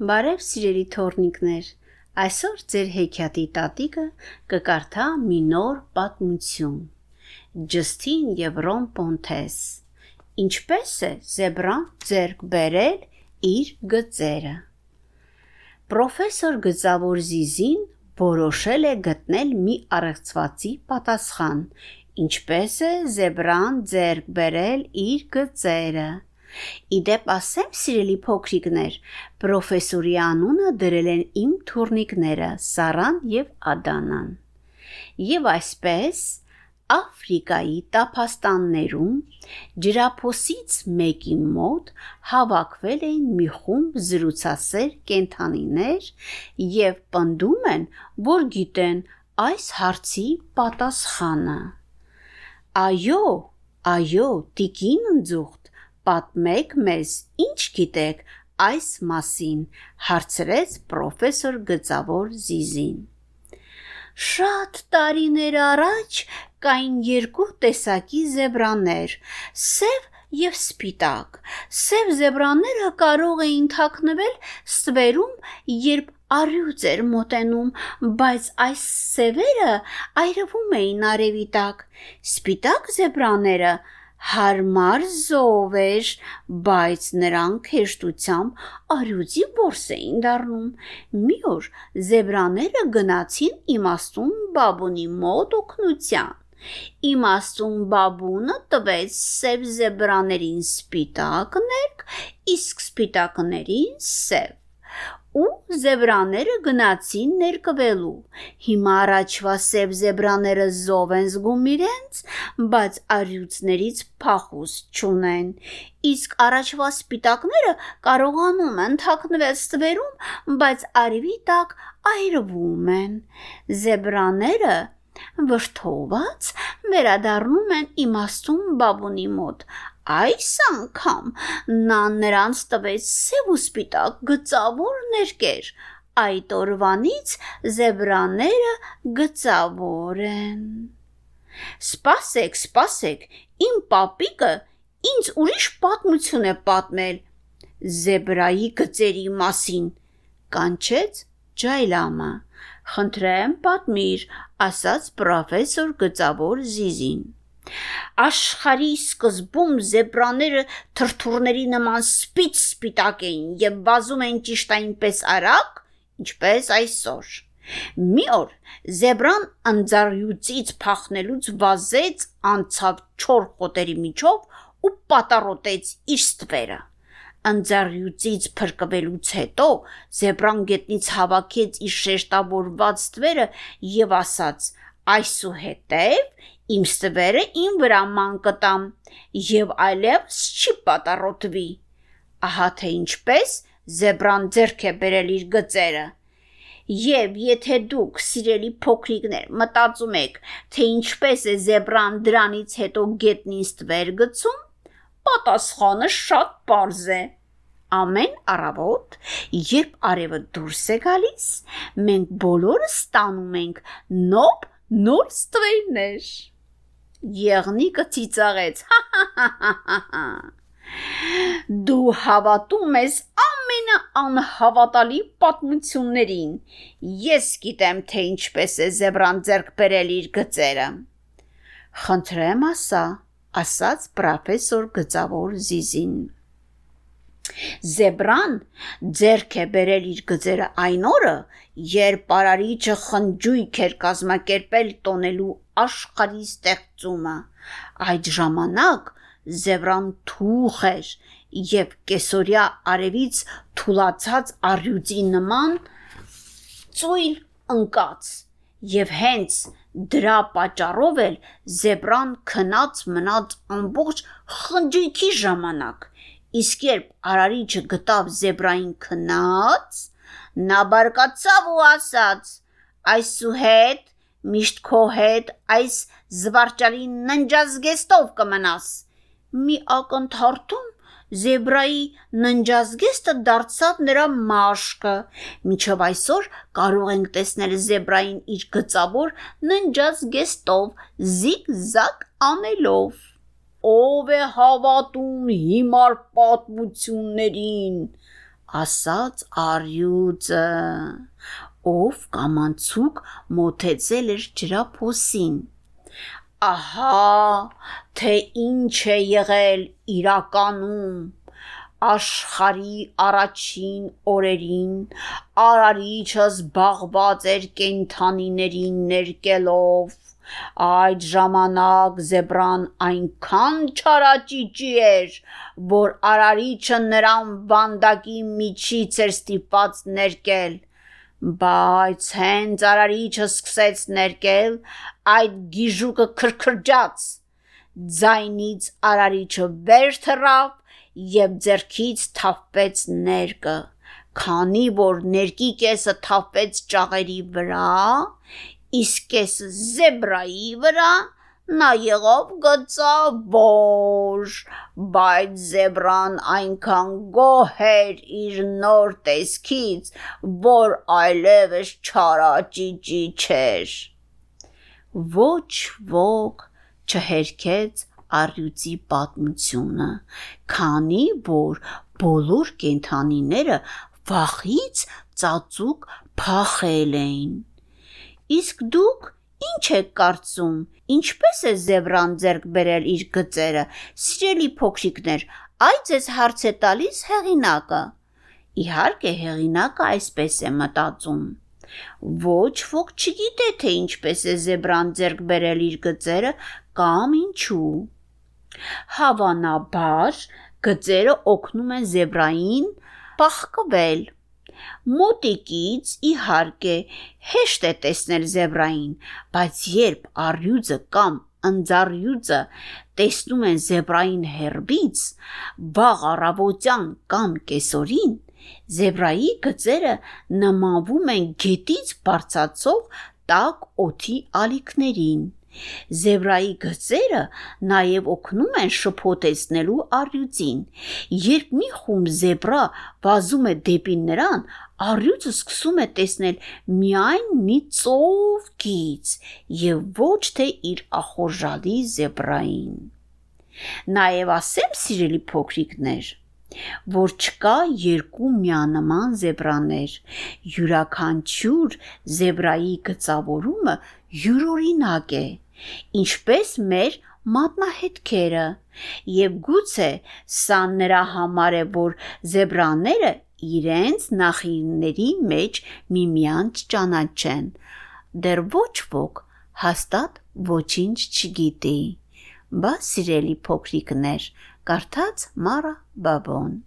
Բարև սիրելի թորնիկներ, այսօր ձեր հեքիաթի տատիկը կկարդա մի նոր պատմություն։ Ջստին եւ Ռոն Պոնտես։ Ինչպես է զեբրան ձերկ բերել իր գծերը։ Պրոֆեսոր Գծավոր Զիզին որոշել է գտնել մի առեղծվածի պատասխան։ Ինչպես է զեբրան ձերկ բերել իր գծերը։ Իդեպ ասեմ, սիրելի փոքրիկներ, պրոֆեսորի անունը դրել են իմ թուրնիկները՝ Սարան եւ Ադանան։ Եվ այսպես Աֆրիկայի տափաստաններում ջրափոսից մեկի մոտ հավաքվել էին մի խումբ զրուցասեր կենթանիներ եւ պնդում են, որ գիտեն այս հարցի պատասխանը։ Այո, այո, տիկին ընձուղտ, Պատմեք մեզ, ինչ գիտեք այս մասին, հարցրեց պրոֆեսոր Գծավոր Զիզին։ Շատ տարիներ առաջ կային երկու տեսակի զեբրաներ՝ սև եւ սպիտակ։ Սև զեբրաները կարող էին թաքնվել ստվերում, երբ արյուծ էր մոտենում, բայց այս սևերը այրվում էին արևի տակ։ Սպիտակ զեբրաները հարմար զով էր, բայց նրանք հեշտությամբ արյուծի որս էին դառնում։ Մի օր զեբրաները գնացին իմաստուն բաբունի մոտ օգնության։ Իմաստուն բաբունը տվեց սև զեբրաներին սպիտակ ներք, իսկ սպիտակներին սև ու զեբրաները գնացին ներկվելու։ Հիմա առաջվա սև զեբրաները զով են զգում իրենց, բայց արյուծներից փախուս չունեն։ Իսկ առաջվա սպիտակները կարողանում են թաքնվել ստվերում, բայց արևի տակ այրվում են։ Զեբրաները վշթոված վերադառնում են իմաստուն բաբունի մոտ Այս անգամ նա նրանց տվեց սև ու սպիտակ գծավոր ներկեր։ Այդ օրվանից զեբրաները գծավոր են։ Սպասեք, սպասեք, իմ պապիկը ինձ ուրիշ պատմություն է պատմել զեբրայի գծերի մասին, կանչեց Ջայլամը։ Խնդրեմ պատմիր, ասաց պրոֆեսոր գծավոր Զիզին։ Աշխարի սկզբում զեբրաները թրթուրների նման սպից սպիտակ էին եւ վազում էին ճիշտ այնպես արագ, ինչպես այսօր։ Մի օր զեբրան անձարյուծից փախնելուց վազեց անցավ չոր խոտերի միջով ու պատառոտեց իր ստվերը։ Անձարյուծից փրկվելուց հետո զեբրան գետնից հավաքեց իր շեշտավորված ստվերը եւ ասաց. Այսուհետև իմ ստվերը իմ վրա ման կտամ եւ այլևս չի պատառոտվի։ Ահա թե ինչպես զեբրան ձերք է բերել իր գծերը։ Եվ եթե դուք, սիրելի փոքրիկներ, մտածում եք, թե ինչպես է զեբրան դրանից հետո գետնին ստվեր գցում, պատասխանը շատ པարզ է։ Ամեն առավոտ, երբ արևը դուրս է գալիս, մենք բոլորը ստանում ենք նոբ նոր ստվերներ։ Եղնիկը ծիծաղեց։ Դու հավատում ես ամենը անհավատալի պատմություններին։ Ես գիտեմ, թե ինչպես է զեբրան ձեռք բերել իր գծերը։ Խնդրեմ ասա, ասաց պրոֆեսոր գծավոր Զիզին։ Զեբրան ձերք է բերել իր գծերը այն օրը, երբ Պարարիչը խնջույք էր կազմակերպել տոնելու աշխարհի ստեղծումը։ Այդ ժամանակ Զևրան թուխ էր եւ կեսորյա արևից թուլացած արյուծի նման ծույլ ընկած եւ հենց դրա պատճառով էլ զեբրան քնած մնաց ամբողջ խնջույքի ժամանակ իսկ երբ արարիչը գտավ զեբրային քնած նա բարկացավ ու ասաց այսուհետ միշտ քո հետ այս զվարճալի ննջազգեստով կմնաս։ Մի ակնթարթում Զեբրայի ննջազգեստը դարձավ նրա մաշկը։ Մինչև այսօր կարող ենք տեսնել զեբրային իր գծավոր ննջազգեստով զիգ-զակ անելով։ Ով է հավատում հիմար պատմություններին, ասաց արյուծը ով կամանցուկ մոթեցել էր ջրափոսին ահա թե ինչ է եղել իրականում աշխարի առաջին օրերին արարիչը զբաղված էր կենթանիներին ներկելով այդ ժամանակ զեբրան այնքան չարաճիճի էր որ արարիչը նրան վանդակի միջից էր ստիպված ներկել բայց հենց արարիչը սկսեց ներկել այդ գիժուկը քրքրջաց ձայնից արարիչը վեր թռավ եւ ձերքից թափվեց ներկը քանի որ ներկի կեսը թափվեց ճաղերի վրա իսկ կեսը զեբրայի վրա նա եղավ գծավոր բայց զեբրան այնքան գոհ էր իր նոր տեսքից որ այլևս չարաճիճի չէր ոչ ոք չհերքեց առյուծի պատմությունը, քանի որ բոլոր կենթանիները վախից ծածուկ փախել էին։ Իսկ դուք ինչ եք կարծում, ինչպես է զեբրան ձեռք բերել իր գծերը, սիրելի փոքրիկներ, այ ձեզ հարց է տալիս հեղինակը։ Իհարկե հեղինակը այսպես է մտածում. Ոչ ոք չգիտե թե ինչպես է զեբրան ձեռք բերել իր գծերը կամ ինչու։ Հավանաբար գծերը օգնում են զեբրային պահկվել։ Մոտիկից իհարկե հեշտ է տեսնել զեբրային, բայց երբ առյուծը կամ ընձառյուծը տեսնում են զեբրային հերբից, վաղ առավոտյան կամ կեսօրին, զեբրայի գծերը նմանվում են գետից բարձացող տաք օդի ալիքներին։ Զեբրայի գծերը նաև օգնում են շփոթեցնելու առյուծին։ Երբ մի խումբ զեբրա վազում է դեպի նրան, առյուծը սկսում է տեսնել միայն մի ծով գիծ եւ ոչ թե իր ախորժալի զեբրային։ Նաև ասեմ, սիրելի փոքրիկներ, որ չկա երկու միանման զեբրաներ։ Յուրաքանչյուր զեբրայի գծավորումը յուրօրինակ է, ինչպես մեր մատնահետքերը, եւ գուցե սա նրա համար է, որ զեբրաները իրենց նախինների մեջ միմյանց ճանաչեն։ Դեռ ոչ ոք հաստատ ոչինչ չգիտի։ Բա սիրելի փոքրիկներ, կարդաց Մարա بابون.